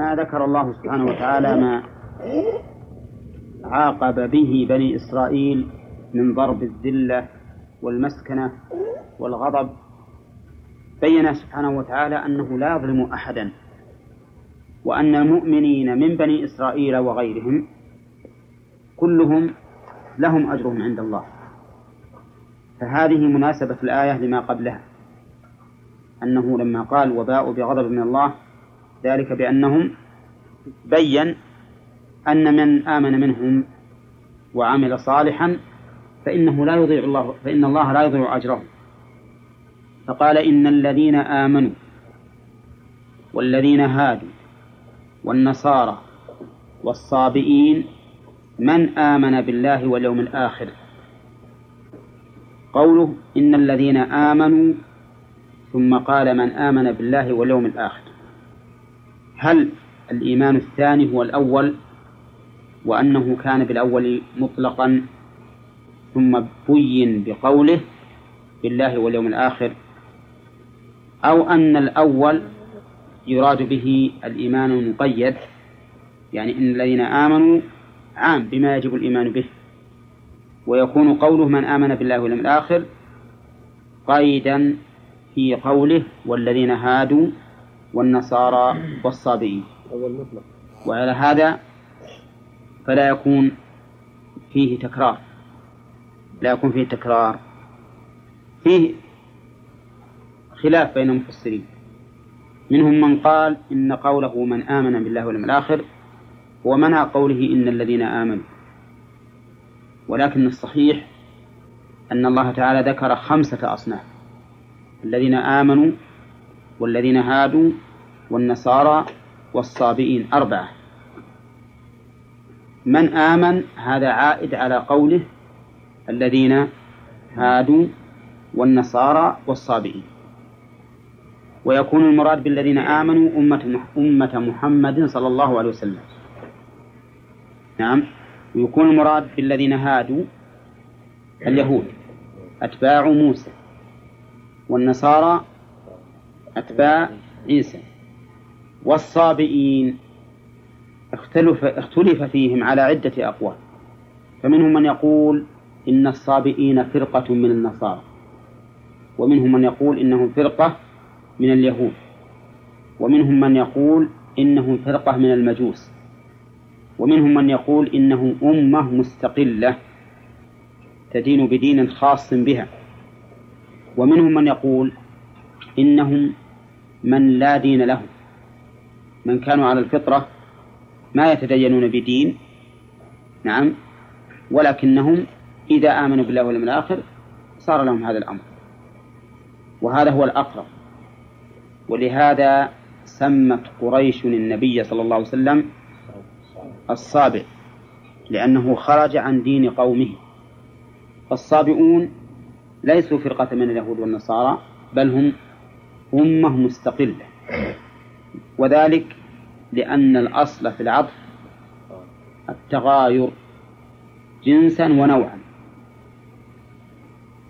لما ذكر الله سبحانه وتعالى ما عاقب به بني إسرائيل من ضرب الذلة والمسكنة والغضب. بين سبحانه وتعالى أنه لا يظلم أحدا وأن المؤمنين من بني إسرائيل وغيرهم كلهم لهم أجرهم عند الله. فهذه مناسبة الآية لما قبلها أنه لما قال وباءوا بغضب من الله ذلك بأنهم بين أن من آمن منهم وعمل صالحا فإنه لا يضيع الله فإن الله لا يضيع أجرهم. فقال إن الذين آمنوا والذين هادوا والنصارى والصابئين من آمن بالله واليوم الآخر؟ قوله إن الذين آمنوا ثم قال من آمن بالله واليوم الآخر. هل الإيمان الثاني هو الأول وأنه كان بالأول مطلقا ثم بين بقوله بالله واليوم الآخر أو أن الأول يراد به الإيمان المقيد يعني إن الذين آمنوا عام بما يجب الإيمان به ويكون قوله من آمن بالله واليوم الآخر قيدا في قوله والذين هادوا والنصارى والصابئين. وعلى هذا فلا يكون فيه تكرار. لا يكون فيه تكرار. فيه خلاف بين المفسرين. منهم من قال إن قوله من آمن بالله واليوم الآخر ومنع قوله إن الذين آمنوا. ولكن الصحيح أن الله تعالى ذكر خمسة أصناف. الذين آمنوا والذين هادوا والنصارى والصابئين. أربعة. من آمن هذا عائد على قوله الذين هادوا والنصارى والصابئين. ويكون المراد بالذين آمنوا أمة أمة محمد صلى الله عليه وسلم. نعم. ويكون المراد بالذين هادوا اليهود أتباع موسى. والنصارى أتباع عيسى. والصابئين اختلف, اختلف فيهم على عدة أقوال. فمنهم من يقول إن الصابئين فرقة من النصارى. ومنهم من يقول إنهم فرقة من اليهود. ومنهم من يقول إنهم فرقة من المجوس. ومنهم من يقول إنه أمة مستقلة تدين بدين خاص بها. ومنهم من يقول إنهم من لا دين لهم من كانوا على الفطرة ما يتدينون بدين نعم ولكنهم إذا آمنوا بالله واليوم الآخر صار لهم هذا الأمر. وهذا هو الأقرب. ولهذا سمت قريش النبي صلى الله عليه وسلم الصابئ لأنه خرج عن دين قومه. فالصابئون ليسوا فرقة من اليهود والنصارى بل هم أمة مستقلة. وذلك لأن الأصل في العطف التغاير جنسا ونوعا.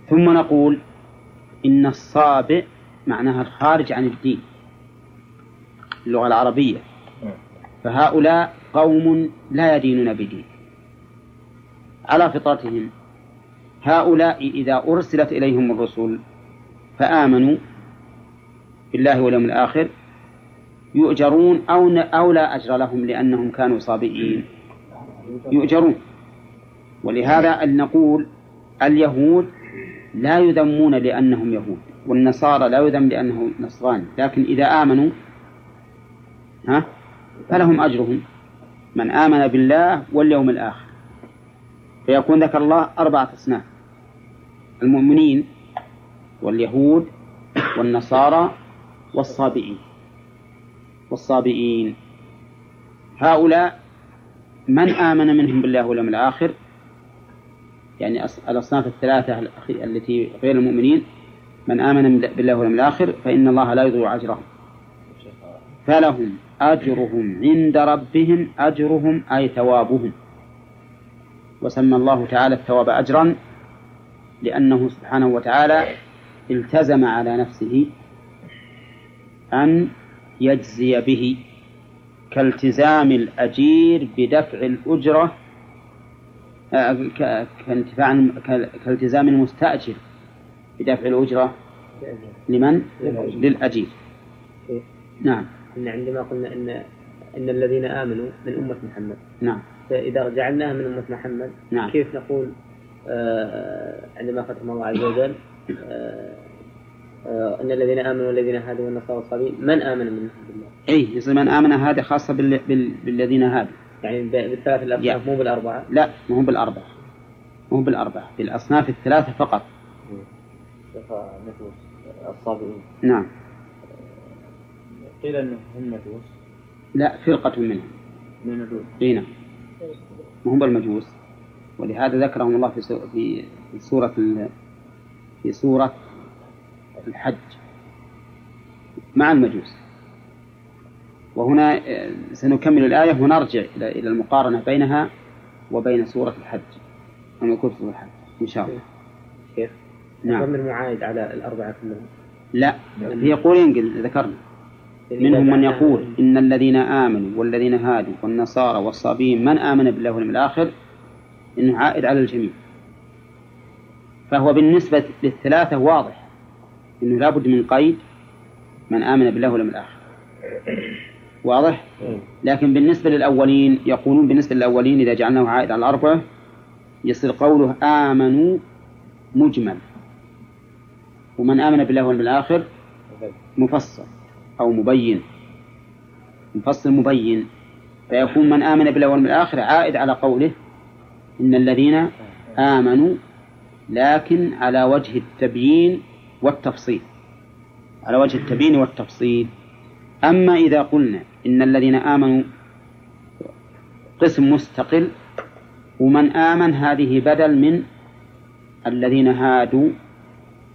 ثم نقول إن الصابئ معناها الخارج عن الدين اللغة العربية. فهؤلاء قوم لا يدينون بدين. على فطرتهم هؤلاء إذا أرسلت إليهم الرسل فآمنوا بالله واليوم الآخر يؤجرون أو أو لا أجر لهم لأنهم كانوا صابئين. يؤجرون. ولهذا أن نقول اليهود لا يذمون لأنهم يهود والنصارى لا يذم لأنه نصراني لكن إذا آمنوا ها فلهم أجرهم. من آمن بالله واليوم الآخر. فيكون ذكر الله أربعة أصناف. المؤمنين واليهود والنصارى والصابئين. والصابئين. هؤلاء من آمن منهم بالله واليوم الآخر؟ يعني الأصناف الثلاثة التي غير المؤمنين من آمن بالله واليوم الآخر فإن الله لا يضيع أجرهم. فلهم أجرهم عند ربهم أجرهم أي ثوابهم. وسمى الله تعالى الثواب أجرا لأنه سبحانه وتعالى التزم على نفسه أن يجزي به كالتزام الأجير بدفع الأجرة آه، كانتفاع كالتزام المستأجر بدفع الأجرة لمن؟ للأجير. نعم. إن عندما قلنا إن إن الذين آمنوا من أمة محمد. نعم. فإذا جعلناها من أمة محمد نعم. كيف نقول آه عندما ختم الله عز وجل آه إن الذين آمنوا والذين هادوا والنصارى والصابين من آمن منهم؟ بالله؟ اي يصير من آمن هذا خاصة بال... بال... بالذين هادوا. يعني بالثلاث الاصناف مو بالأربعة؟ لا مو بالأربعة. مو بالأربعة بالأصناف الثلاثة فقط. مثل الصابئين. نعم. قيل إنهم هم مجوس. لا فرقة منهم. من المجوس إي نعم. هم بالمجوس. ولهذا ذكرهم الله في في سورة في سورة الحج مع المجوس. وهنا آه، سنكمل الآية ونرجع إلى المقارنة بينها وبين سورة الحج في سورة الحج إن شاء الله. كيف؟ نعم. الضمير معايد على الأربعة كلهم؟ لا هي قولين ذكرنا. منهم من يقول إن الذين آمنوا والذين هادوا والنصارى والصابين من آمن بالله واليوم الآخر؟ إنه عائد على الجميع. فهو بالنسبة للثلاثة واضح. أنه لابد من قيد من آمن بالله واليوم الآخر. واضح؟ لكن بالنسبة للأولين يقولون بالنسبة للأولين إذا جعلناه عائد على الأربعة يصير قوله آمنوا مجمل. ومن آمن بالله واليوم الآخر مفصل أو مبين. مفصل مبين. فيكون من آمن بالله واليوم الآخر عائد على قوله إن الذين آمنوا لكن على وجه التبيين والتفصيل. على وجه التبيين والتفصيل. أما إذا قلنا إن الذين آمنوا قسم مستقل ومن آمن هذه بدل من الذين هادوا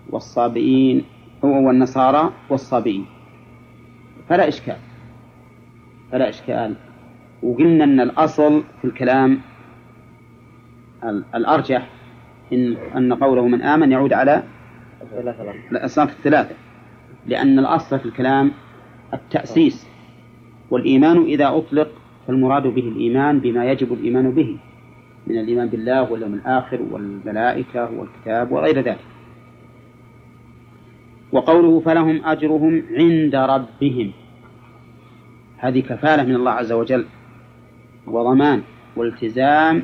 والصابئين والنصارى والصابئين. فلا إشكال. فلا إشكال. وقلنا أن الأصل في الكلام الأرجح إن أن قوله من آمن يعود على الأصناف الثلاثة. لأن الأصل في الكلام التأسيس. والإيمان إذا أطلق فالمراد به الإيمان بما يجب الإيمان به. من الإيمان بالله واليوم الآخر والملائكة والكتاب وغير ذلك. وقوله فلهم أجرهم عند ربهم. هذه كفالة من الله عز وجل وضمان والتزام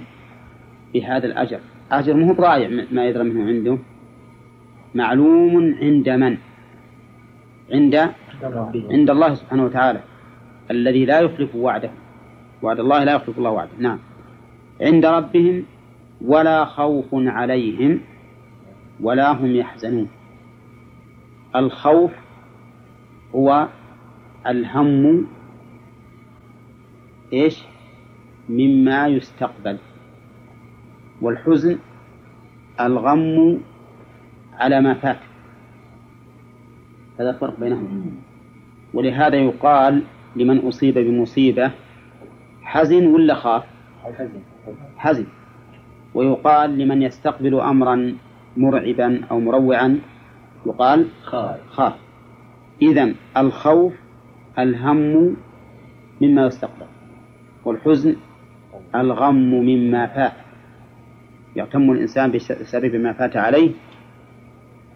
بهذا الأجر. أجر مو ضايع ما يدرى منه عنده. معلوم عند من؟ عند عند الله سبحانه وتعالى الذي لا يخلف وعده. وعد الله لا يخلف الله وعده. نعم. عند ربهم ولا خوف عليهم ولا هم يحزنون. الخوف هو الهم إيش؟ مما يستقبل. والحزن الغم على ما فات. هذا الفرق بينهم. ولهذا يقال لمن أصيب بمصيبة حزن ولا خاف؟ حزن. ويقال لمن يستقبل أمرا مرعبا أو مروعا يقال خاف. إذن الخوف الهم مما يستقبل والحزن الغم مما فات. يغتم الإنسان بسبب ما فات عليه.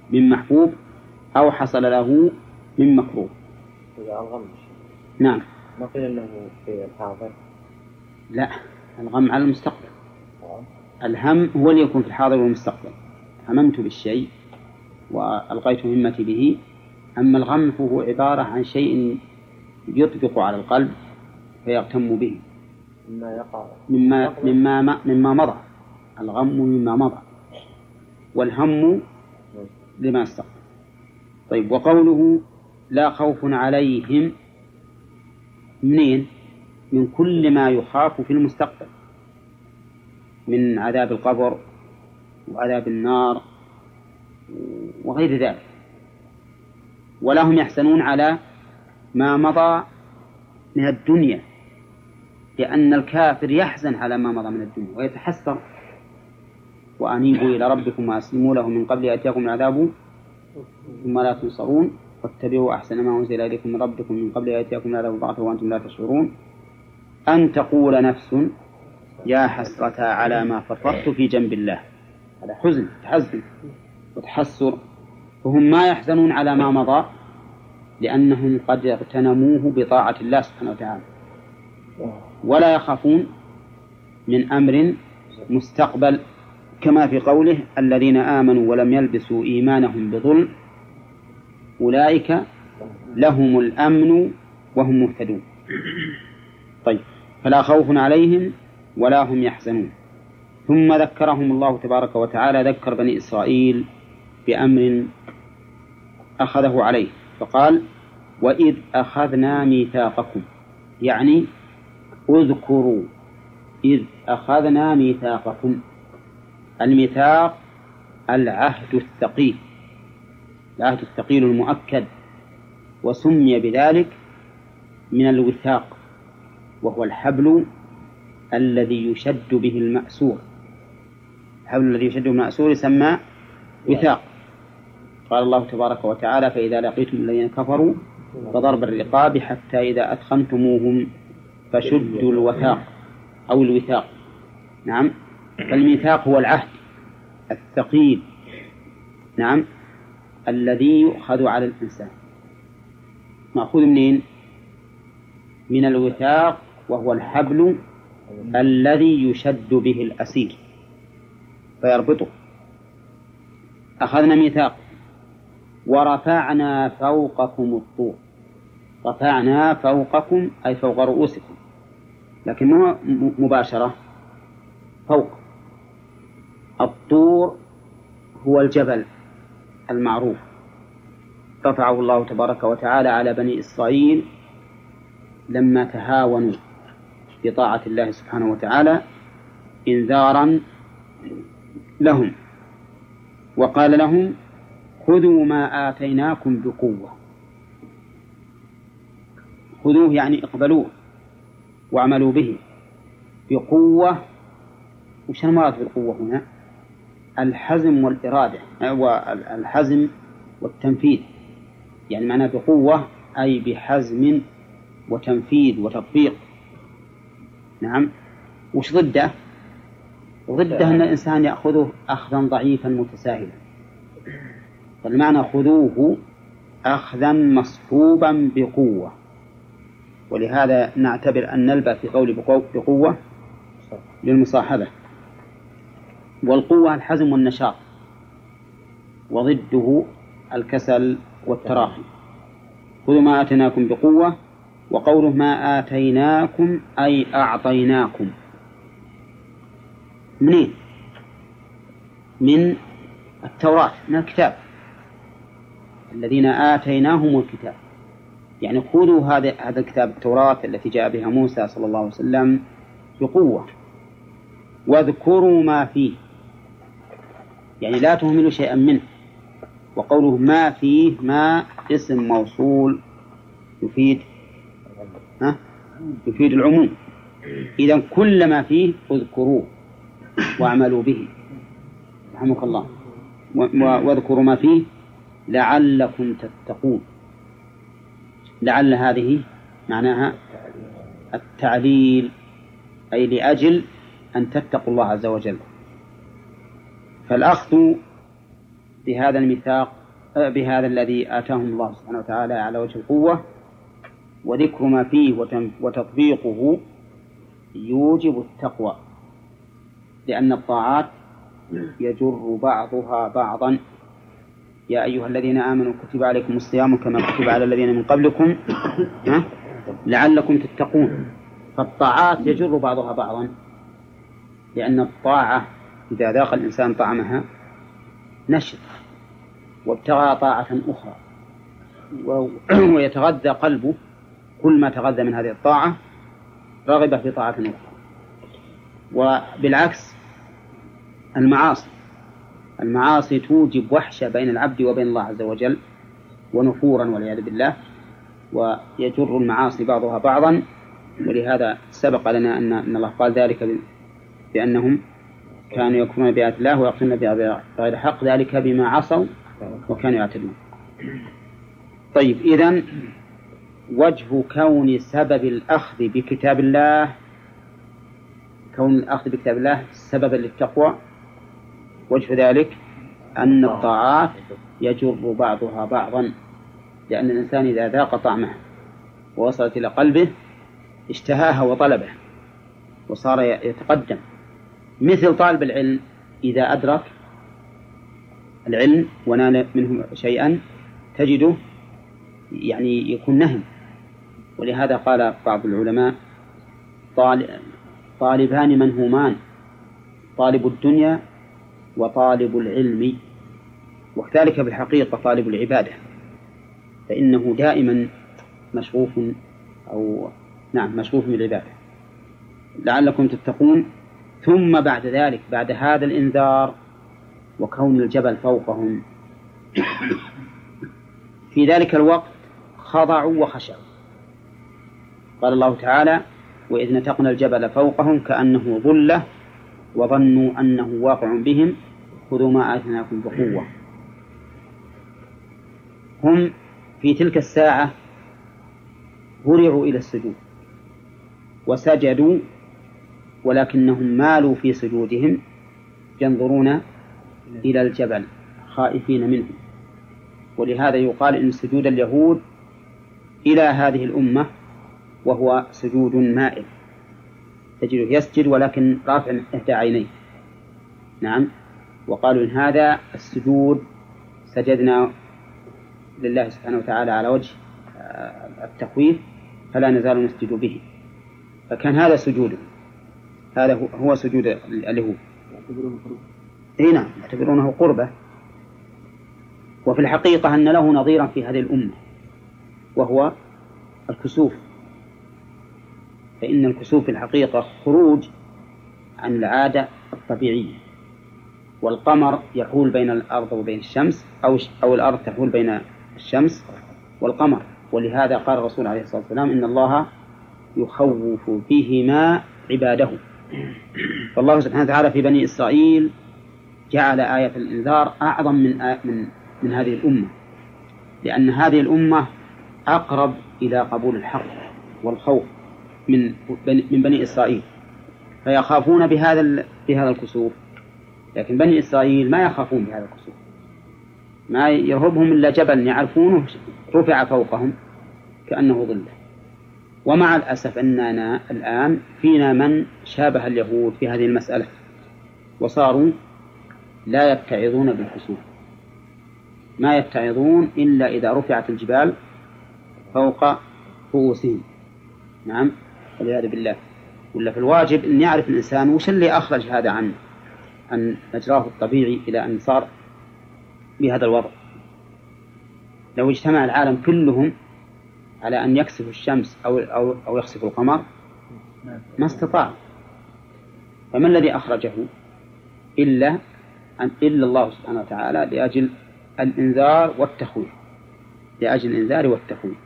من محبوب أو حصل له من مكروه. ألغم نعم. ما قيل أنه في الحاضر؟ لا الغم على المستقبل. الهم هو اللي يكون في الحاضر والمستقبل. هممت بالشيء وألقيت همتي به. أما الغم فهو عبارة عن شيء يطبق على القلب فيغتم به. مما يقع. مما مما مما مضى. الغم مما مضى. والهم لما استقبل طيب وقوله لا خوف عليهم منين؟ من كل ما يخاف في المستقبل. من عذاب القبر وعذاب النار وغير ذلك. ولا هم يحسنون على ما مضى من الدنيا لأن الكافر يحزن على ما مضى من الدنيا ويتحسر وأنيبوا إلى ربكم وأسلموا له من قبل يأتيكم العذاب ثم لا تنصرون. واتبعوا أحسن ما أنزل إليكم من ربكم من قبل يأتيكم العذاب بغتة وأنتم لا تشعرون. أن تقول نفس يا حسرة على ما فرطت في جنب الله. هذا حزن تحزن وتحسر. فهم ما يحزنون على ما مضى لأنهم قد اغتنموه بطاعة الله سبحانه وتعالى. ولا يخافون من أمر مستقبل كما في قوله الذين آمنوا ولم يلبسوا إيمانهم بظلم أولئك لهم الأمن وهم مهتدون. طيب فلا خوف عليهم ولا هم يحزنون. ثم ذكرهم الله تبارك وتعالى ذكر بني إسرائيل بأمر أخذه عليه. فقال وإذ أخذنا ميثاقكم يعني اذكروا إذ أخذنا ميثاقكم. الميثاق العهد الثقيل العهد الثقيل المؤكد وسمي بذلك من الوثاق وهو الحبل الذي يشد به المأسور. الحبل الذي يشد به المأسور يسمى وثاق. قال الله تبارك وتعالى فإذا لقيتم الذين كفروا فضرب الرقاب حتى إذا أثخنتموهم فشدوا الوثاق أو الوثاق. نعم. فالميثاق هو العهد الثقيل. نعم. الذي يؤخذ على الإنسان. مأخوذ منين؟ من الوثاق وهو الحبل الذي يشد به الأسير. فيربطه. أخذنا ميثاق. ورفعنا فوقكم الطور. رفعنا فوقكم أي فوق رؤوسكم. لكن مباشرة؟ فوق الطور هو الجبل المعروف. رفعه الله تبارك وتعالى على بني إسرائيل لما تهاونوا بطاعة الله سبحانه وتعالى إنذارا لهم. وقال لهم خذوا ما آتيناكم بقوة. خذوه يعني اقبلوه واعملوا به بقوة. وش المراد بالقوة هنا؟ الحزم والإرادة والحزم والتنفيذ. يعني معناه بقوة أي بحزم وتنفيذ وتطبيق. نعم. وش ضده؟ ضده أن الإنسان يأخذه أخذا ضعيفا متساهلا. فالمعنى خذوه أخذا مصحوبا بقوة. ولهذا نعتبر أن نلبى في قول بقوة للمصاحبة. والقوة الحزم والنشاط. وضده الكسل والتراخي. خذوا ما آتيناكم بقوة وقوله ما آتيناكم أي أعطيناكم. منين؟ من التوراة من الكتاب. الذين آتيناهم الكتاب. يعني خذوا هذا هذا الكتاب التوراة التي جاء بها موسى صلى الله عليه وسلم بقوة. واذكروا ما فيه. يعني لا تهملوا شيئا منه. وقوله ما فيه ما اسم موصول يفيد ها؟ يفيد العموم. إذا كل ما فيه اذكروه واعملوا به. رحمك الله. واذكروا ما فيه لعلكم تتقون. لعل هذه معناها التعليل أي لأجل أن تتقوا الله عز وجل. فالأخذ بهذا الميثاق بهذا الذي آتاهم الله سبحانه وتعالى على وجه القوة وذكر ما فيه وتطبيقه يوجب التقوى لأن الطاعات يجر بعضها بعضا. يا أيها الذين آمنوا كتب عليكم الصيام كما كتب على الذين من قبلكم لعلكم تتقون. فالطاعات يجر بعضها بعضا لأن الطاعة إذا ذاق الإنسان طعمها نشط وابتغى طاعة أخرى. ويتغذى قلبه كل ما تغذى من هذه الطاعة رغب في طاعة أخرى. وبالعكس المعاصي المعاصي توجب وحشة بين العبد وبين الله عز وجل ونفورا والعياذ بالله ويجر المعاصي بعضها بعضا. ولهذا سبق لنا أن الله قال ذلك بأنهم كانوا يكفرون بآيات الله ويقتلون بغير حق ذلك بما عصوا وكانوا يعتدون. طيب إذا وجه كون سبب الأخذ بكتاب الله كون الأخذ بكتاب الله سببا للتقوى وجه ذلك أن الطاعات يجر بعضها بعضا لأن الإنسان إذا ذاق طعمها ووصلت إلى قلبه اشتهاها وطلبه وصار يتقدم. مثل طالب العلم إذا أدرك العلم ونال منه شيئا تجده يعني يكون نهم. ولهذا قال بعض العلماء طالبان منهومان طالب الدنيا وطالب العلم. وكذلك بالحقيقة طالب العبادة. فإنه دائما مشغوف أو نعم مشغوف بالعبادة. لعلكم تتقون. ثم بعد ذلك بعد هذا الإنذار وكون الجبل فوقهم في ذلك الوقت خضعوا وخشعوا. قال الله تعالى وإذ نتقنا الجبل فوقهم كأنه ظلة وظنوا أنه واقع بهم خذوا ما آتيناكم بقوة. هم في تلك الساعة هرعوا إلى السجود وسجدوا ولكنهم مالوا في سجودهم ينظرون إلى الجبل خائفين منه. ولهذا يقال إن سجود اليهود إلى هذه الأمة وهو سجود مائل. تجده يسجد ولكن رافع إحدى عينيه. نعم. وقالوا إن هذا السجود سجدنا لله سبحانه وتعالى على وجه آه، التخويف فلا نزال نسجد به. فكان هذا سجوده. هذا هو سجود اليهود إي نعم يعتبرونه قربة. وفي الحقيقة أن له نظيرا في هذه الأمة وهو الكسوف. فإن الكسوف في الحقيقة خروج عن العادة الطبيعية. والقمر يحول بين الأرض وبين الشمس أو أو الأرض تحول بين الشمس والقمر. ولهذا قال الرسول عليه الصلاة والسلام إن الله يخوف بهما عباده. فالله سبحانه وتعالى في بني إسرائيل جعل آية الإنذار أعظم من من من هذه الأمة. لأن هذه الأمة أقرب إلى قبول الحق والخوف من من بني إسرائيل. فيخافون بهذا بهذا الكسوف. لكن بني إسرائيل ما يخافون بهذا الكسوف. ما يرهبهم إلا جبل يعرفونه رفع فوقهم كأنه ظله ومع الأسف أننا الآن فينا من شابه اليهود في هذه المسألة وصاروا لا يتعظون بالكسوف ما يتعظون إلا إذا رفعت الجبال فوق رؤوسهم. نعم والعياذ بالله. ولا في الواجب أن يعرف الإنسان وش اللي أخرج هذا عن عن مجراه الطبيعي إلى أن صار بهذا الوضع. لو اجتمع العالم كلهم على أن يكسفوا الشمس أو أو أو يخسفوا القمر؟ ما استطاع. فما الذي أخرجه إلا أن إلا الله سبحانه وتعالى لأجل الإنذار والتخويف. لأجل الإنذار والتخويف.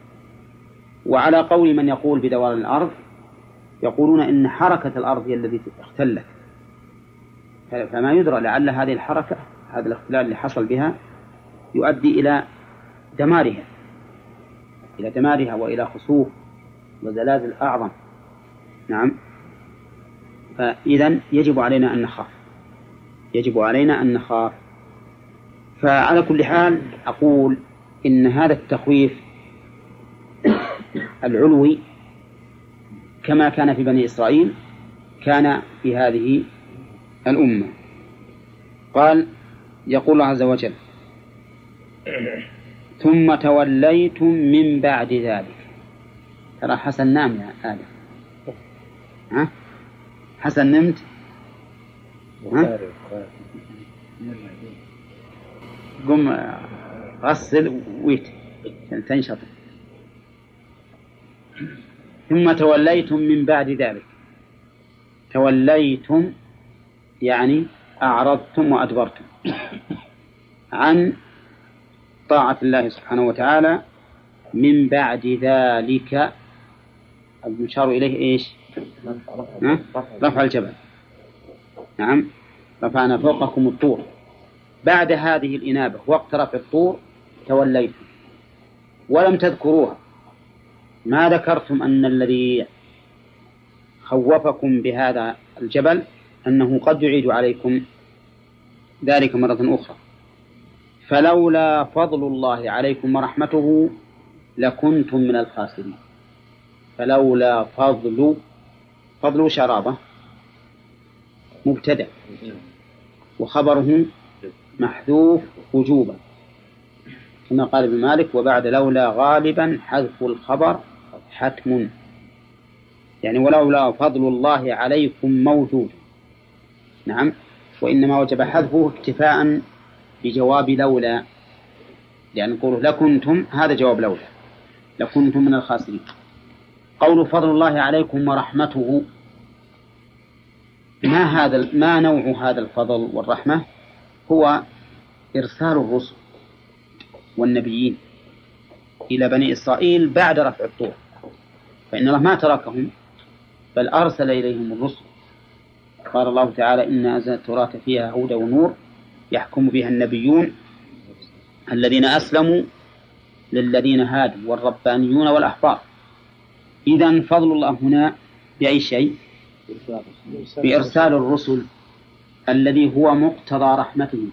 وعلى قول من يقول بدوران الأرض يقولون إن حركة الأرض هي التي اختلت. فما يدرى لعل هذه الحركة هذا الاختلال اللي حصل بها يؤدي إلى دمارها. إلى دمارها وإلى خسوف وزلازل أعظم. نعم. فإذا يجب علينا أن نخاف. يجب علينا أن نخاف. فعلى كل حال أقول إن هذا التخويف العلوي كما كان في بني إسرائيل كان في هذه الأمة. قال يقول الله عز وجل ثم توليتم من بعد ذلك. ترى حسن نام يا آدم. ها؟ حسن نمت؟ ها؟ قم غسل ويت. تنشط. ثم توليتم من بعد ذلك. توليتم يعني أعرضتم وأدبرتم. عن طاعة الله سبحانه وتعالى من بعد ذلك. المشار إليه إيش؟ رفع الجبل. نعم. رفعنا فوقكم الطور. بعد هذه الإنابة وقت رفع الطور توليتم. ولم تذكروها. ما ذكرتم أن الذي خوفكم بهذا الجبل أنه قد يعيد عليكم ذلك مرة أخرى. فلولا فضل الله عليكم ورحمته لكنتم من الخاسرين. فلولا فضل فضل شرابة مبتدأ وخبره محذوف وجوبا. كما قال ابن مالك وبعد لولا غالبا حذف الخبر حتم. يعني ولولا فضل الله عليكم موجود. نعم. وإنما وجب حذفه اكتفاء بجواب لولا لأن نقول لكنتم هذا جواب لولا لكنتم من الخاسرين. قول فضل الله عليكم ورحمته ما هذا ما نوع هذا الفضل والرحمة؟ هو إرسال الرسل والنبيين إلى بني إسرائيل بعد رفع الطور فإن الله ما تركهم بل أرسل إليهم الرسل. قال الله تعالى إن أنزلنا التوراة فيها هدى ونور يحكم بها النبيون الذين أسلموا للذين هادوا والربانيون والأحبار. إذا فضل الله هنا بأي شيء؟ بإرسال الرسل الذي هو مقتضى رحمته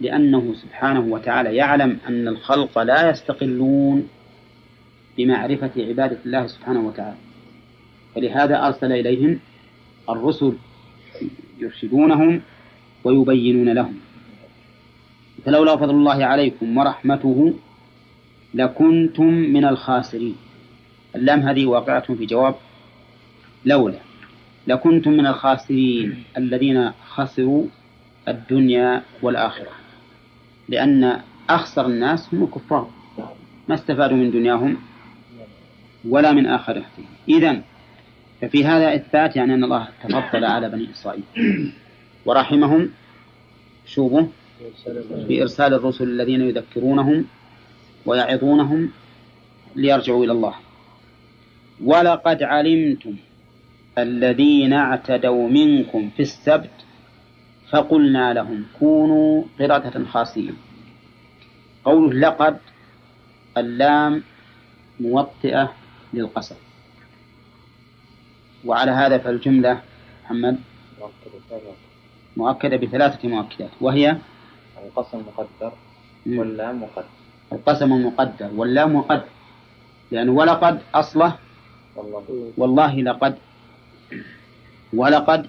لأنه سبحانه وتعالى يعلم أن الخلق لا يستقلون بمعرفة عبادة الله سبحانه وتعالى. فلهذا أرسل إليهم الرسل يرشدونهم ويبينون لهم. فلولا فضل الله عليكم ورحمته لكنتم من الخاسرين. اللام هذه واقعة في جواب لولا لكنتم من الخاسرين الذين خسروا الدنيا والآخرة. لأن أخسر الناس هم الكفار. ما استفادوا من دنياهم ولا من آخرتهم. إذا ففي هذا إثبات يعني أن الله تفضل على بني إسرائيل. ورحمهم. شوفوا بإرسال الرسل الذين يذكرونهم ويعظونهم ليرجعوا إلى الله. ولقد علمتم الذين اعتدوا منكم في السبت فقلنا لهم كونوا قردة خاسئين. قوله لقد اللام موطئة للقسم. وعلى هذا فالجملة محمد مؤكدة بثلاثة مؤكدات وهي القسم مقدر واللام مقدر. القسم المقدر واللام مقدر. لأن ولقد أصله. والله لقد. ولقد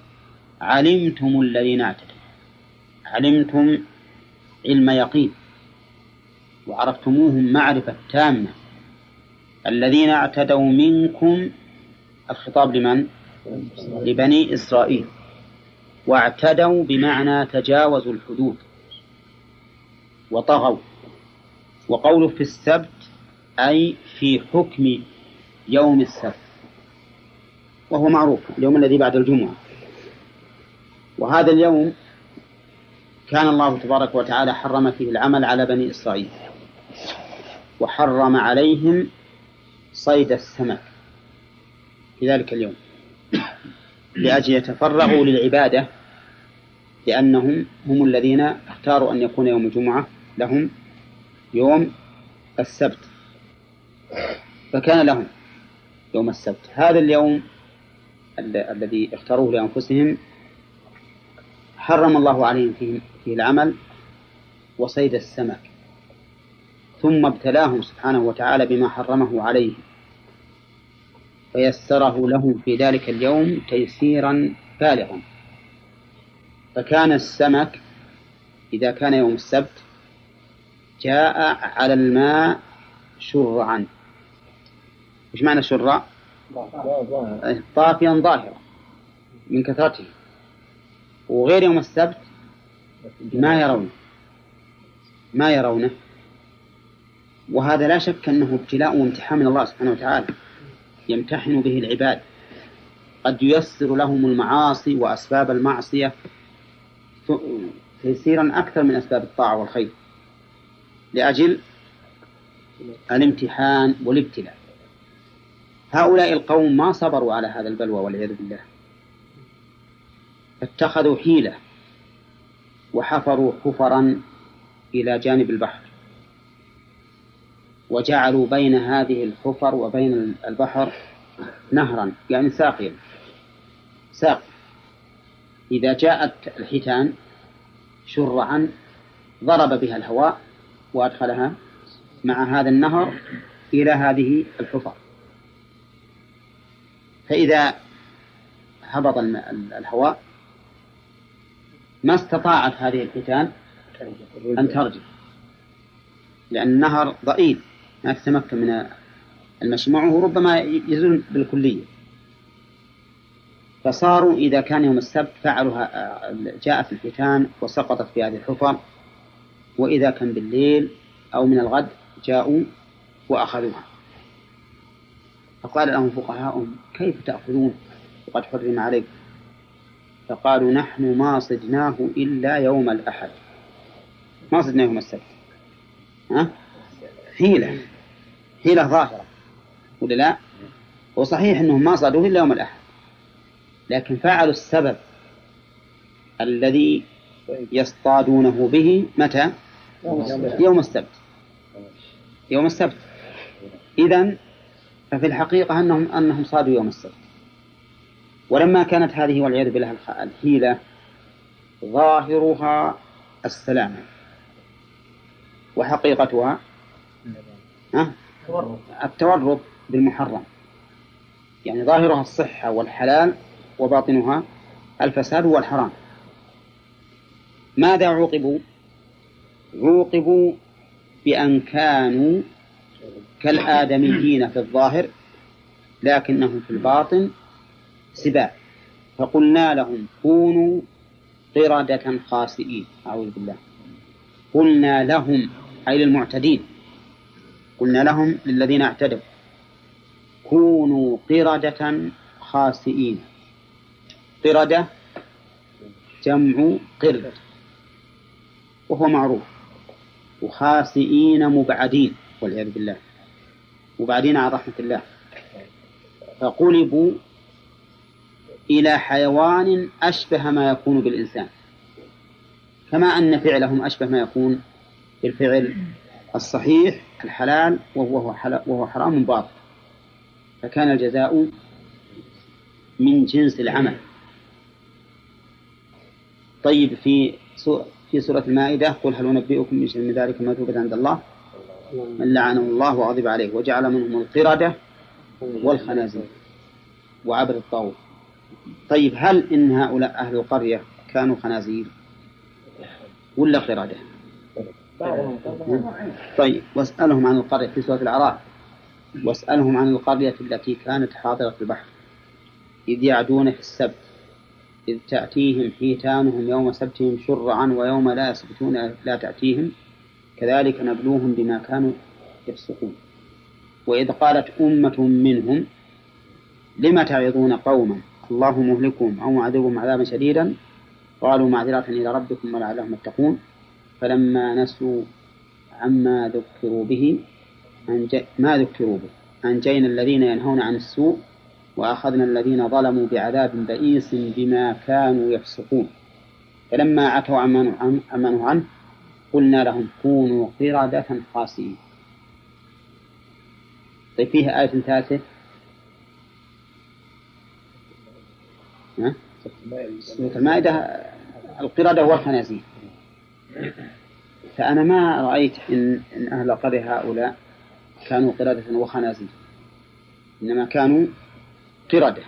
علمتم الذين اعتدوا. علمتم علم يقين. وعرفتموهم معرفة تامة. الذين اعتدوا منكم الخطاب لمن؟ لبني إسرائيل. واعتدوا بمعنى تجاوزوا الحدود. وطغوا. وقوله في السبت أي في حكم يوم السبت. وهو معروف اليوم الذي بعد الجمعة. وهذا اليوم كان الله تبارك وتعالى حرم فيه العمل على بني إسرائيل. وحرم عليهم صيد السمك في ذلك اليوم. لأجل يتفرغوا للعبادة لأنهم هم الذين اختاروا أن يكون يوم الجمعة. لهم يوم السبت. فكان لهم يوم السبت. هذا اليوم الذي اختاروه لأنفسهم حرم الله عليهم فيه, فيه العمل وصيد السمك ثم ابتلاهم سبحانه وتعالى بما حرمه عليهم فيسره لهم في ذلك اليوم تيسيرا بالغا. فكان السمك إذا كان يوم السبت جاء على الماء شرعا. إيش معنى شرع؟ طافيا ظاهرا من كثرته. وغير يوم السبت ما يرونه. ما يرونه. وهذا لا شك أنه ابتلاء وامتحان من الله سبحانه وتعالى. يمتحن به العباد. قد ييسر لهم المعاصي وأسباب المعصية تيسيرا أكثر من أسباب الطاعة والخير. لأجل الامتحان والابتلاء. هؤلاء القوم ما صبروا على هذا البلوى والعياذ بالله. اتخذوا حيلة وحفروا حفرا إلى جانب البحر. وجعلوا بين هذه الحفر وبين البحر نهرا يعني ساقيا. ساق. إذا جاءت الحيتان شرعا ضرب بها الهواء وأدخلها مع هذا النهر إلى هذه الحفر. فإذا هبط الهواء ما استطاعت هذه الحيتان أن ترجع لأن النهر ضئيل ما تتمكن من المشي معه ربما يزول بالكلية. فصاروا إذا كان يوم السبت فعلوا جاءت الحيتان وسقطت في هذه الحفر وإذا كان بالليل أو من الغد جاءوا وأخذوها. فقال لهم فقهاؤهم كيف تأخذون؟ وقد حرم عليكم. فقالوا نحن ما صدناه إلا يوم الأحد. ما صدنا يوم السبت. ها؟ حيلة. حيلة ظاهرة. ولا لا؟ وصحيح أنهم ما صادوه إلا يوم الأحد. لكن فعلوا السبب الذي يصطادونه به متى؟ يوم السبت. يوم السبت. إذا ففي الحقيقة أنهم أنهم صادوا يوم السبت. ولما كانت هذه والعياذ بالله الحيلة ظاهرها السلامة وحقيقتها التورط بالمحرم. يعني ظاهرها الصحة والحلال وباطنها الفساد والحرام. ماذا عوقبوا؟ عوقبوا بأن كانوا كالآدميين في الظاهر لكنهم في الباطن سباع. فقلنا لهم كونوا قردة خاسئين أعوذ بالله. قلنا لهم أي للمعتدين. قلنا لهم للذين اعتدوا. كونوا قردة خاسئين. قردة جمع قرد وهو معروف. وخاسئين مبعدين والعياذ بالله. مبعدين عن رحمة الله. فقلبوا إلى حيوان أشبه ما يكون بالإنسان. كما أن فعلهم أشبه ما يكون بالفعل الصحيح الحلال وهو وهو حرام باطل. فكان الجزاء من جنس العمل. طيب في في سورة المائدة قل هل أنبئكم من شر من ذلك مثوبة عند الله؟ من لعنه الله وغضب عليه وجعل منهم القردة والخنازير وعبد الطاغوت. طيب هل إن هؤلاء أهل القرية كانوا خنازير ولا قردة؟ طيب واسألهم عن القرية في سورة الأعراف. واسألهم عن القرية التي كانت حاضرة البحر إذ يعدون في السبت. إذ تأتيهم حيتانهم يوم سبتهم شرعا ويوم لا يسبتون لا تأتيهم كذلك نبلوهم بما كانوا يفسقون. وإذ قالت أمة منهم لم تعظون قوما؟ الله مهلكهم أو معذبهم عذابا شديدا؟ قالوا معذرة إلى ربكم ولعلهم يتقون. فلما نسوا عما ذكروا به ما ذكروا به أنجينا الذين ينهون عن السوء وأخذنا الذين ظلموا بعذاب بئيس بما كانوا يفسقون. فلما عتوا نهوا عنه قلنا لهم كونوا قردة خاسئين. طيب فيها آية ثالثة؟ سورة المائدة القردة والخنازير. فأنا ما رأيت إن, إن أهل القرية هؤلاء كانوا قردة وخنازير إنما كانوا قردة.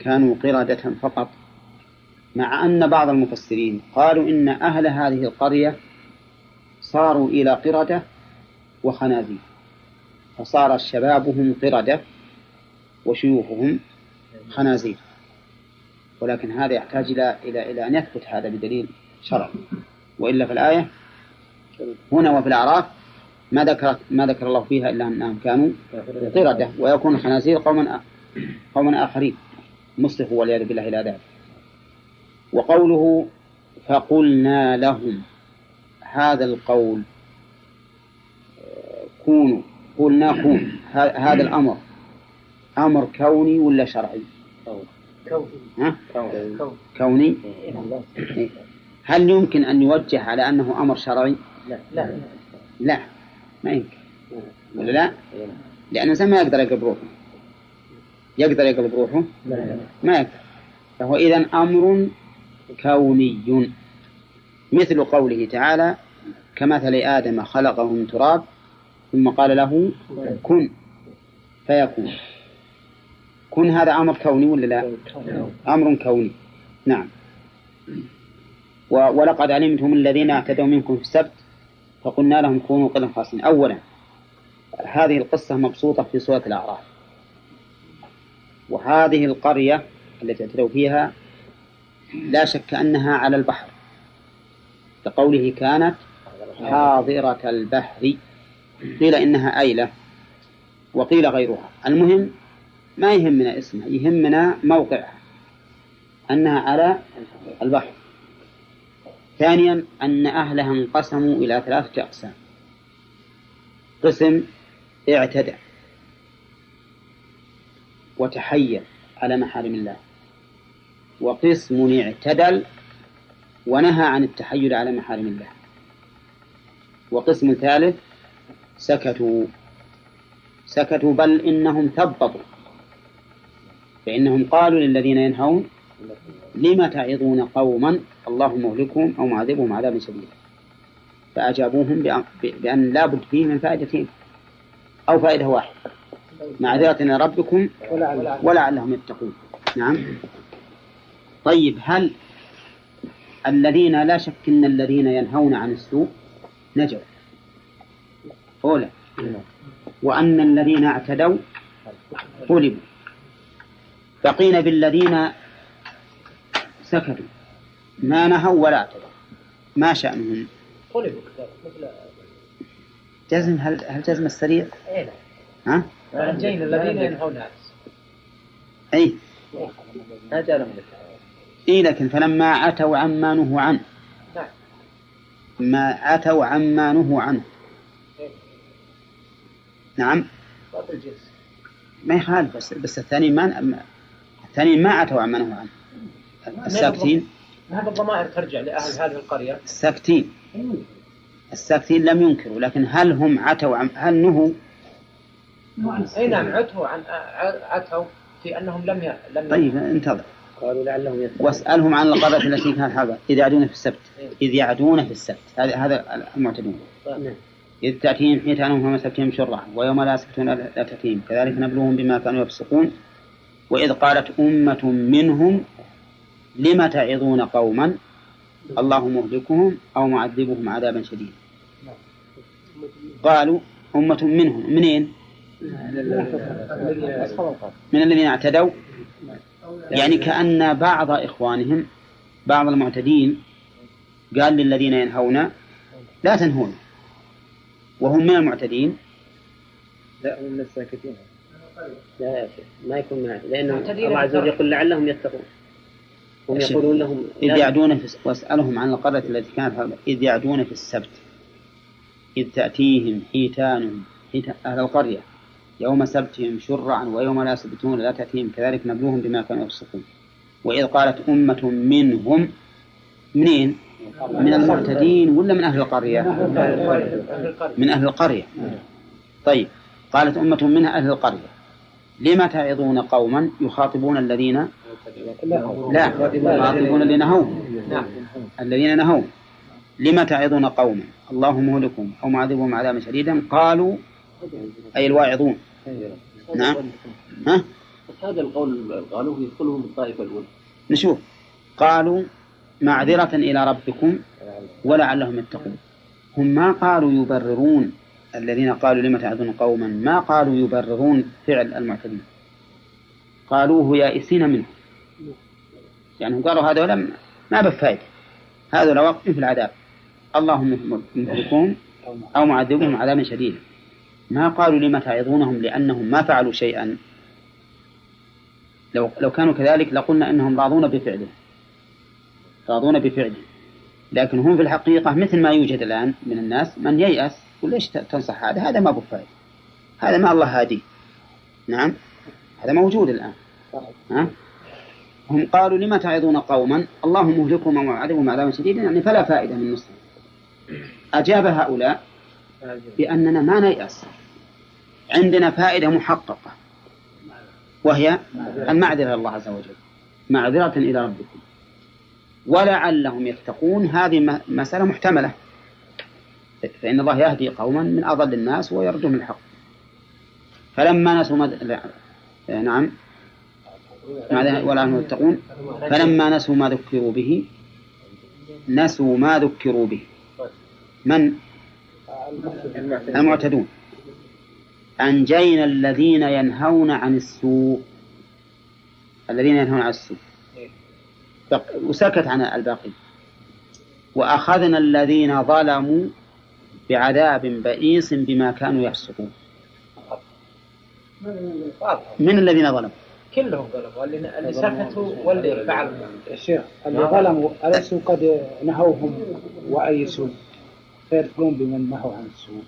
كانوا قردة فقط. مع أن بعض المفسرين قالوا إن أهل هذه القرية صاروا إلى قردة وخنازير. فصار شبابهم قردة وشيوخهم خنازير. ولكن هذا يحتاج إلى إلى إلى أن يثبت هذا بدليل شرعي. وإلا في الآية هنا وفي الأعراف ما ذكر ما ذكر الله فيها إلا أنهم كانوا قردة. ويكون الخنازير قوما قوما آخرين. مصلحوا والعياذ بالله إلى ذلك وقوله فقلنا لهم هذا القول كونوا قلنا كون هذا الأمر. أمر كوني ولا شرعي؟ كوني. ها؟ كوني. إيه. هل يمكن أن يوجه على أنه أمر شرعي؟ لا. لا. لا. ما يمكن. ولا لا؟ لأن الإنسان ما يقدر يقلب روحه يقدر يقلب روحه؟ ما يقدر. فهو إذا أمر كوني. مثل قوله تعالى كمثل آدم خلقه من تراب ثم قال له كن. فيكون. كن هذا أمر كوني ولا لا؟ أمر كوني. نعم. ولقد علمتم الذين اعتدوا منكم في السبت فقلنا لهم كونوا قدم خاصين أولا هذه القصة مبسوطة في سورة الأعراف. وهذه القرية التي اعتدوا فيها لا شك أنها على البحر. لقوله كانت حاضرة البحر. قيل إنها أيلة وقيل غيرها. المهم ما يهمنا اسمها يهمنا موقعها أنها على البحر. ثانيا أن أهلها انقسموا إلى ثلاثة أقسام. قسم اعتدى. وتحير على محارم الله. وقسم اعتدل ونهى عن التحير على محارم الله. وقسم ثالث سكتوا. سكتوا بل إنهم ثبطوا. فإنهم قالوا للذين ينهون لم تعظون قوما الله مهلكهم أو معذبهم عذابا شديدا فأجابوهم بأن لا بد فيه من فائدتين أو فائدة واحدة. معذرة إلى ربكم ولعلهم يتقون. نعم. طيب هل الذين لا شك أن الذين ينهون عن السوء نجوا؟ أولى. وأن الذين اعتدوا غلبوا بقينا بالذين سكتوا ما نهوا ولا اعتدوا. ما شأنهم؟ غلبوا جزم هل هل جزم السريع؟ اي ها؟ الذين الذين ينهون. لهم إي لكن فلما عتوا عما نهوا عنه. نعم. ما عتوا عما نهوا عنه. نعم. ما يخالف بس بس الثاني ما الثاني ما عتوا عما نهوا عنه. الساكتين. هذا الضمائر ترجع لأهل هذه القرية. الساكتين. الساكتين لم ينكروا لكن هل هم عتوا عن هل نهوا؟ أي نعم عتوا عن عتوا في أنهم لم ي... لم طيب انتظر. قالوا لعلهم يتقون. واسألهم عن القرية التي كانت حاضرة إذ يعدون في السبت. إذ يعدون في السبت. هذا هذا المعتدون. نعم. إذ تأتيهم حيتانهم فما سبتهم شرعا ويوم لا يسبتون لا تأتيهم. كذلك نبلوهم بما كانوا يفسقون. وإذ قالت أمة منهم لم تعظون قوما؟ الله مهلكهم أو معذبهم عذابا شديدا. قالوا أمة منهم منين؟ من الذين اعتدوا؟ يعني كأن بعض إخوانهم بعض المعتدين قال للذين ينهون لا تنهون. وهم من المعتدين؟ لا هم من الساكتين. لا يا شيخ ما يكون من لأنه الله عز وجل يقول لعلهم يتقون. هم يقولون لهم إذ يعدون في واسألهم عن القرية التي كانت إذ يعدون في السبت. إذ تأتيهم حيتانهم حيتان أهل القرية. يوم سبتهم شرعا ويوم لا يسبتون لا تأتيهم كذلك نبلوهم بما كانوا يفسقون. وإذ قالت أمة منهم منين؟ من المعتدين ولا من أهل القرية؟ من أهل القرية. طيب قالت أمة منها أهل القرية. لما تعظون قوما يخاطبون الذين؟ لا يخاطبون الذين نهوا الذين نهوا. لما تعظون قوما؟ الله مهلكهم أو معذبهم عذابا شديدا. قالوا أي الواعظون. نعم. ها؟ هذا القول قالوه يدخلهم الطائفة الأولى. نشوف. قالوا معذرة إلى ربكم ولعلهم يتقون. هم ما قالوا يبررون. الذين قالوا لم تعذون قوما ما قالوا يبررون فعل المعتدين. قالوه يائسين منه. يعني هم قالوا هذا لم ما بفائدة هذا وقت في العذاب. اللهم مهلكون أو معذبهم عذابا شديدا. ما قالوا لما تعظونهم لأنهم ما فعلوا شيئا. لو لو كانوا كذلك لقلنا إنهم راضون بفعله. راضون بفعله. لكن هم في الحقيقة مثل ما يوجد الآن من الناس من ييأس وليش تنصح هذا؟ هذا ما بفائدة هذا ما الله هادي. نعم؟ هذا موجود الآن. ها؟ هم قالوا لما تعظون قوما؟ الله مهلكهم ومعذبهم عذابا شديدا. يعني فلا فائدة من نصرهم أجاب هؤلاء بأننا ما نيأس. عندنا فائدة محققة. وهي المعذرة إلى الله عز وجل. معذرة إلى ربكم. ولعلهم يتقون. هذه مسألة محتملة. فإن الله يهدي قوما من أضل الناس ويردهم الحق. فلما نسوا مد... لا. نعم. ولا هم يتقون. فلما نسوا ما ذكروا به نسوا ما ذكروا به. من؟ المعتدون. أنجينا الذين ينهون عن السوء. الذين ينهون عن السوء. وسكت عن الباقي وأخذنا الذين ظلموا بعذاب بئيس بما كانوا يفسقون. من الذين ظلموا؟ كلهم ظلموا. اللي سكتوا واللي فعلوا الشيخ اللي ظلموا أليسوا قد نهوهم وأيسوا؟ فيدخلون بمن نهوا عن السوء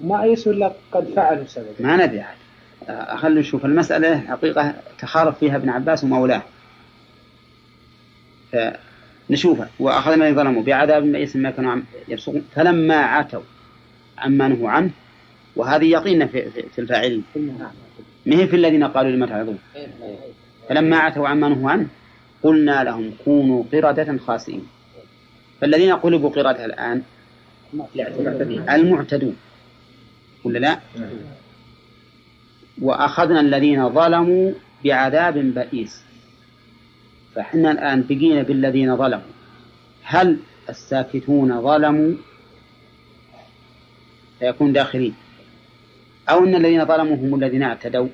وما أيسوا إلا قد فعلوا سبب ما ندري عاد. خلينا نشوف المسألة حقيقة تخارف فيها ابن عباس ومولاه. فنشوفها. الذين ظلموا بعذاب بئيس ما كانوا يفسقون فلما عتوا عما نهوا عنه. وهذه يقين في, في, في الفاعلين. ما هي في الذين قالوا لما تعظون فلما عتوا عما نهوا عنه قلنا لهم كونوا قردة خاسئين. فالذين قلبوا قردة الآن المعتدون. ولا لا؟ وأخذنا الذين ظلموا بعذاب بئيس. فإحنا الآن بقينا بالذين ظلموا. هل الساكتون ظلموا؟ فيكون داخلين. أو أن الذين ظلموا هم الذين اعتدوا؟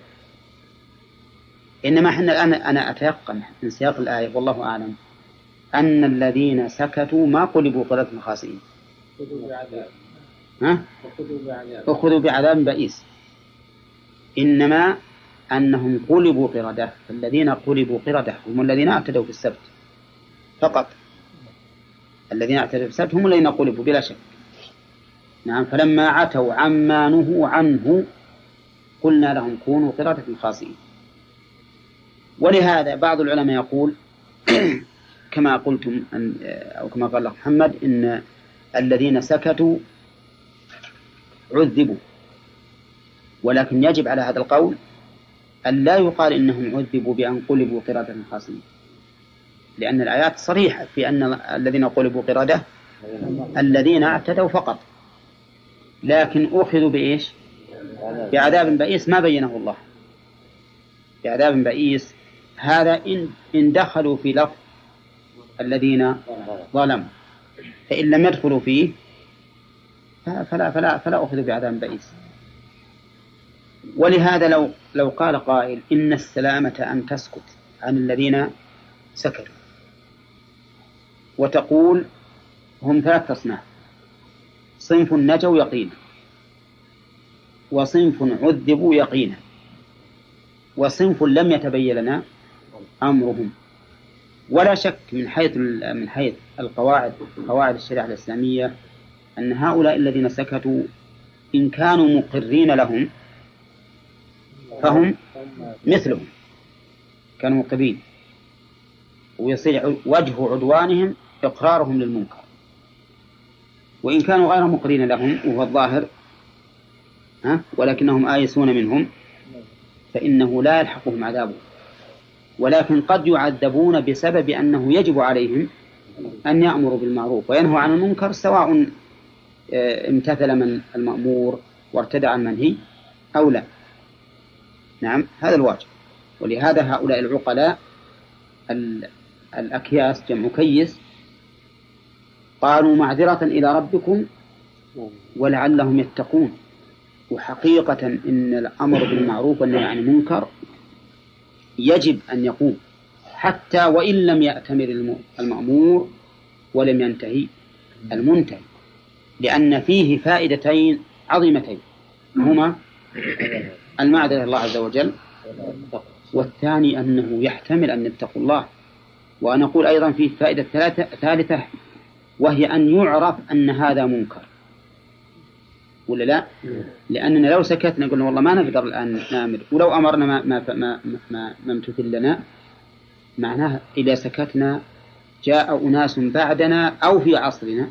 إنما إحنا الآن أنا أتيقن من سياق الآية والله أعلم أن الذين سكتوا ما قلبوا قردة خاسئين ها؟ أخذوا بعذاب. بئيس. إنما أنهم قلبوا قردة فالذين قلبوا قردة هم الذين اعتدوا في السبت. فقط. الذين اعتدوا في السبت هم الذين قلبوا بلا شك. نعم فلما عتوا عما نهوا عنه قلنا لهم كونوا قردة خاسئين. ولهذا بعض العلماء يقول كما قلتم أو كما قال محمد إن الذين سكتوا عذبوا. ولكن يجب على هذا القول أن لا يقال إنهم عذبوا بأن قلبوا قردة خاسئين لأن الآيات صريحة في أن الذين قلبوا قردة الذين اعتدوا فقط. لكن أخذوا بإيش؟ بعذاب بئيس ما بينه الله. بعذاب بئيس. هذا إن إن دخلوا في لفظ الذين ظلموا. فإن لم يدخلوا فيه فلا فلا فلا أخذوا بعذاب بئيس. ولهذا لو لو قال قائل إن السلامة أن تسكت عن الذين سكتوا وتقول هم ثلاث أصناف صنف نجوا يقينا وصنف عذبوا يقينا وصنف لم يتبين لنا أمرهم. ولا شك من حيث من حيث القواعد قواعد الشريعة الإسلامية أن هؤلاء الذين سكتوا إن كانوا مقرين لهم فهم مثلهم كانوا مقرين. ويصير وجه عدوانهم إقرارهم للمنكر. وإن كانوا غير مقرين لهم وهو الظاهر ها ولكنهم آيسون منهم فإنه لا يلحقهم عذابه. ولكن قد يعذبون بسبب أنه يجب عليهم أن يأمروا بالمعروف وينهوا عن المنكر سواء آه، امتثل من المأمور وارتدع المنهي أو لا. نعم هذا الواجب. ولهذا هؤلاء العقلاء الأكياس جمع كيس قالوا معذرة إلى ربكم ولعلهم يتقون. وحقيقة إن الأمر بالمعروف والنهي عن المنكر يجب أن يقوم. حتى وإن لم يأتمر المأمور ولم ينتهي المنتهي. لأن فيه فائدتين عظيمتين. هما المعذرة الله عز وجل والثاني أنه يحتمل أن يتقوا الله. وأنا أقول أيضا فيه فائدة ثالثة وهي أن يعرف أن هذا منكر. ولا لا؟ لأننا لو سكتنا قلنا والله ما نقدر الآن نامر ولو أمرنا ما ما ما ما, ما امتثل لنا معناه إذا سكتنا جاء أناس بعدنا أو في عصرنا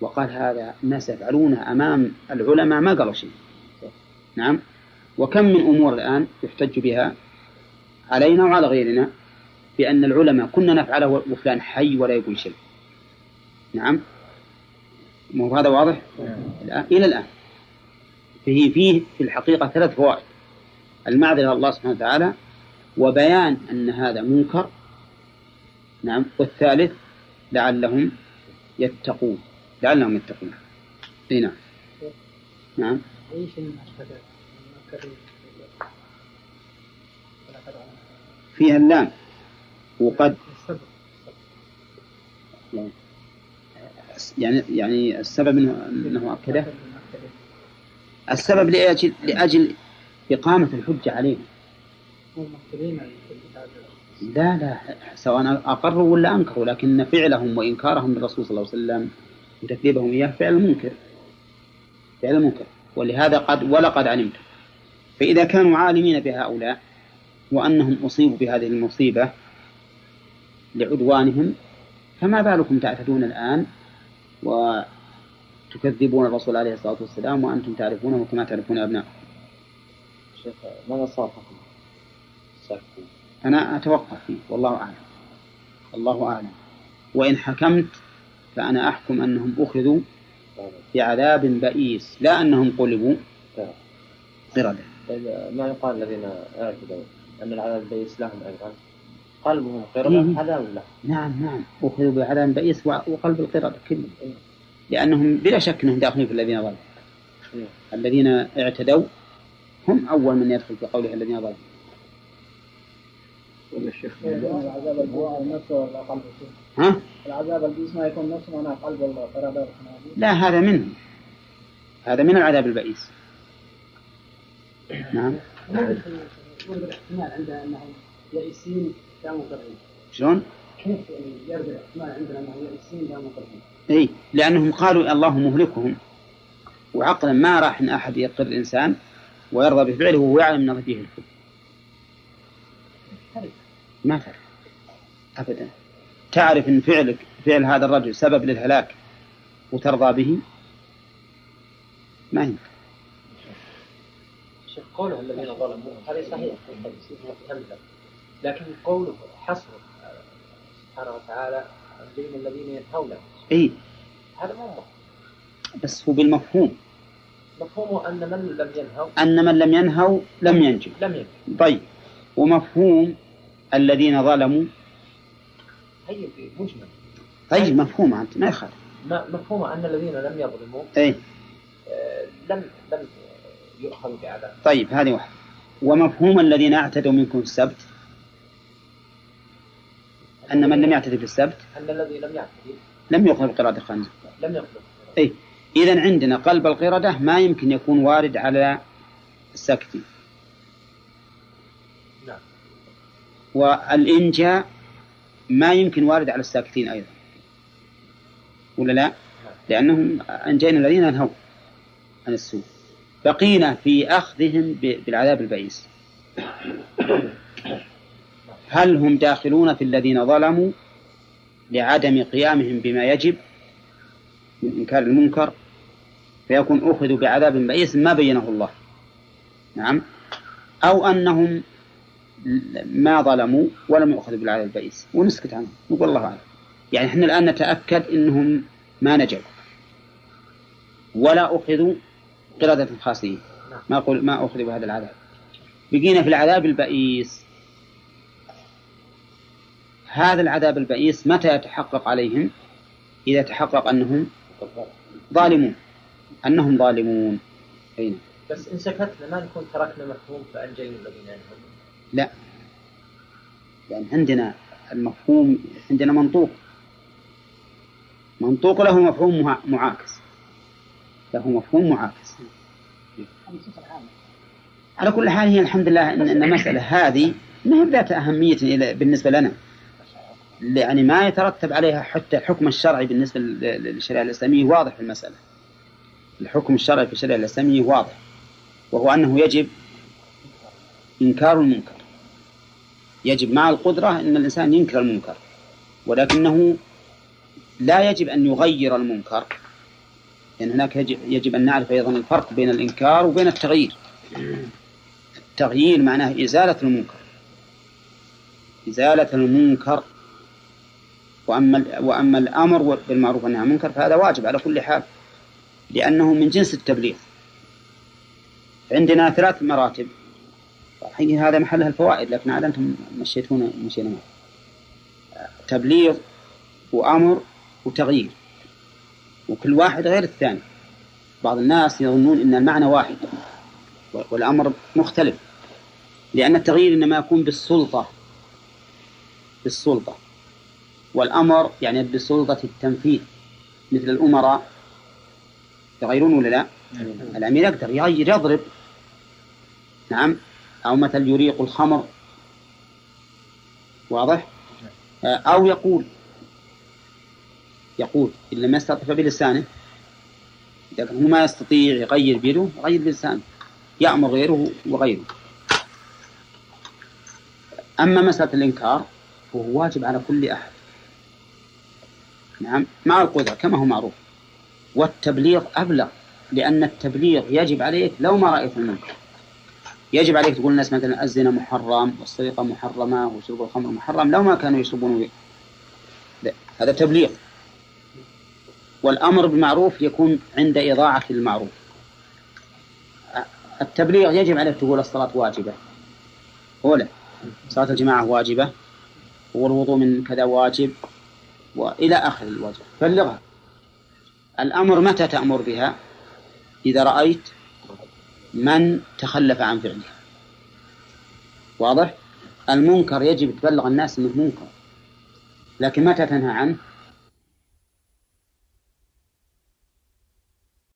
وقال هذا الناس يفعلونه أمام العلماء ما قالوا شيء. نعم. وكم من أمور الآن يحتج بها علينا وعلى غيرنا بأن العلماء كنا نفعله وفلان حي ولا يقول شيء. نعم. مو هذا واضح؟ الآن إلى الآن. فيه فيه في الحقيقة ثلاث فوائد. المعذرة إلى الله سبحانه وتعالى وبيان أن هذا منكر. نعم. والثالث لعلهم يتقون. لعلهم يتقون. أي نعم. نعم. فيها اللام. وقد يعني يعني السبب انه إنه أكده. السبب لاجل لأجل إقامة الحجة عليه لا لا سواء اقروا ولا انكروا لكن فعلهم وإنكارهم للرسول صلى الله عليه وسلم وتكذيبهم إياه فعل منكر. فعل منكر. ولهذا قد ولقد علمت. فإذا كانوا عالمين بهؤلاء وأنهم أصيبوا بهذه المصيبة لعدوانهم فما بالكم تعتدون الآن وتكذبون الرسول عليه الصلاة والسلام وأنتم تعرفونه كما تعرفون ابنائكم. شيخ ماذا؟ ساكتين أنا أتوقف فيه والله أعلم. الله أعلم. وإن حكمت فأنا أحكم أنهم أخذوا بعذاب بئيس لا أنهم قلبوا قردة. طيب ما يقال الذين اعتدوا أن العذاب البئيس لهم أيضا قلبهم قردة إيه. عذاب له نعم نعم. أخذوا بعذاب بئيس وقلب القردة كلهم لأنهم بلا شك أنهم داخلين في الذين ظلموا. إيه. الذين اعتدوا هم أول من يدخل في قوله الذين ظلموا. ولا الشيخ العذاب البوع نفسه ولا ها؟ العذاب البئيس ما يكون نفسه معناه قلب القردة لا هذا منه. هذا من العذاب البئيس. نعم. الاحتمال انهم يائسين لا مقرين شلون؟ كيف يعني يرد الاحتمال عندنا انهم يائسين لا مقرين إي لأنهم قالوا الله مهلكهم. وعقلا ما راح إن أحد يقر الإنسان ويرضى بفعله وهو يعلم إنه فيه الكفر ما فرق. ابدا. تعرف إن فعلك فعل هذا الرجل سبب للهلاك وترضى به؟ ما ينفع. قوله الذين ظلموا هذا صحيح. لكن قوله حصر سبحانه وتعالى بين الذين ينهون. إي. هذا مو. بس هو بالمفهوم. مفهومه أن من لم ينهوا أن من لم ينهوا لم ينجو. لم ينهوا طيب. ومفهوم الذين ظلموا؟ هي مجمل. طيب مفهوم أنت ما يخالف. ما مفهومه أن الذين لم يظلموا إي. آه، لم لم يؤخذوا بعذاب. طيب هذه واحدة. ومفهوم الذين اعتدوا منكم السبت؟ أن من لم يعتد في السبت أن الذي لم يعتدي لم يؤخذ بقراءة الخنزير لم يخلق أي إذا عندنا قلب القردة ما يمكن يكون وارد على الساكتين نعم. والإنجاء ما يمكن وارد على الساكتين أيضا. ولا لا؟ لأنهم أنجينا الذين نهوا عن السوء. بقينا في أخذهم بالعذاب البئيس. هل هم داخلون في الذين ظلموا لعدم قيامهم بما يجب من إنكار المنكر؟ فيكون أخذوا بعذاب بئيس ما بينه الله. نعم. أو أنهم ما ظلموا ولم يؤخذوا بالعذاب البئيس. ونسكت عنهم. نقول الله أعلم. يعني إحنا الآن نتأكد أنهم ما نجوا. ولا أخذوا قردة خاصين ما أقول ما أخذوا بهذا العذاب. بقينا في العذاب البئيس. هذا العذاب البئيس متى يتحقق عليهم؟ إذا تحقق أنهم ظالمون. أنهم ظالمون. أين بس إن سكتنا ما نكون تركنا مفهوم فأنجينا الذين ينهون. لا. لأن عندنا المفهوم عندنا منطوق. منطوق له مفهوم مع- معاكس. له مفهوم معاكس. على كل حال هي الحمد لله ان إن المسألة هذه ما هي ذات أهمية بالنسبة لنا. يعني ما يترتب عليها حتى الحكم الشرعي بالنسبة لل- للشريعة الإسلامية واضح في المسألة. الحكم الشرعي في الشريعة الإسلامية واضح وهو أنه يجب إنكار المنكر. يجب مع القدرة إن الإنسان ينكر المنكر ولكنه لا يجب أن يغير المنكر. لأن هناك يجب, يجب أن نعرف أيضا الفرق بين الإنكار وبين التغيير. التغيير معناه إزالة المنكر. إزالة المنكر وأما وأما الأمر بالمعروف والنهي عن المنكر فهذا واجب على كل حال لأنه من جنس التبليغ. عندنا ثلاث مراتب. الحين هذا محلها الفوائد لكن عاد أنتم مشيتونا مشينا معه تبليغ وأمر وتغيير. وكل واحد غير الثاني. بعض الناس يظنون أن المعنى واحد والأمر مختلف. لأن التغيير إنما يكون بالسلطة. بالسلطة. والأمر يعني بسلطة التنفيذ. مثل الأمراء يغيرون ولا لا؟ الأمير يقدر يغير يضرب. نعم. أو مثل يريق الخمر. واضح؟ أو يقول يقول إن لم يستطع بلسانه إذا هو ما يستطيع يغير بيده يغير بلسانه. يأمر غيره وغيره. أما مسألة الإنكار فهو واجب على كل أحد. نعم. مع القدرة كما هو معروف. والتبليغ أبلغ لأن التبليغ يجب عليك لو ما رأيت المنكر. يجب عليك تقول الناس مثلا الزنا محرم والسرقة محرمة وشرب الخمر محرم لو ما كانوا يشربون هذا تبليغ. والأمر بالمعروف يكون عند إضاعة المعروف. التبليغ يجب عليك تقول الصلاة واجبة. أولى صلاة الجماعة واجبة. والوضوء من كذا واجب. وإلى آخر الواجب بلغها. الأمر متى تأمر بها؟ إذا رأيت من تخلف عن فعلها. واضح؟ المنكر يجب تبلغ الناس إنه منكر. لكن متى تنهى عنه؟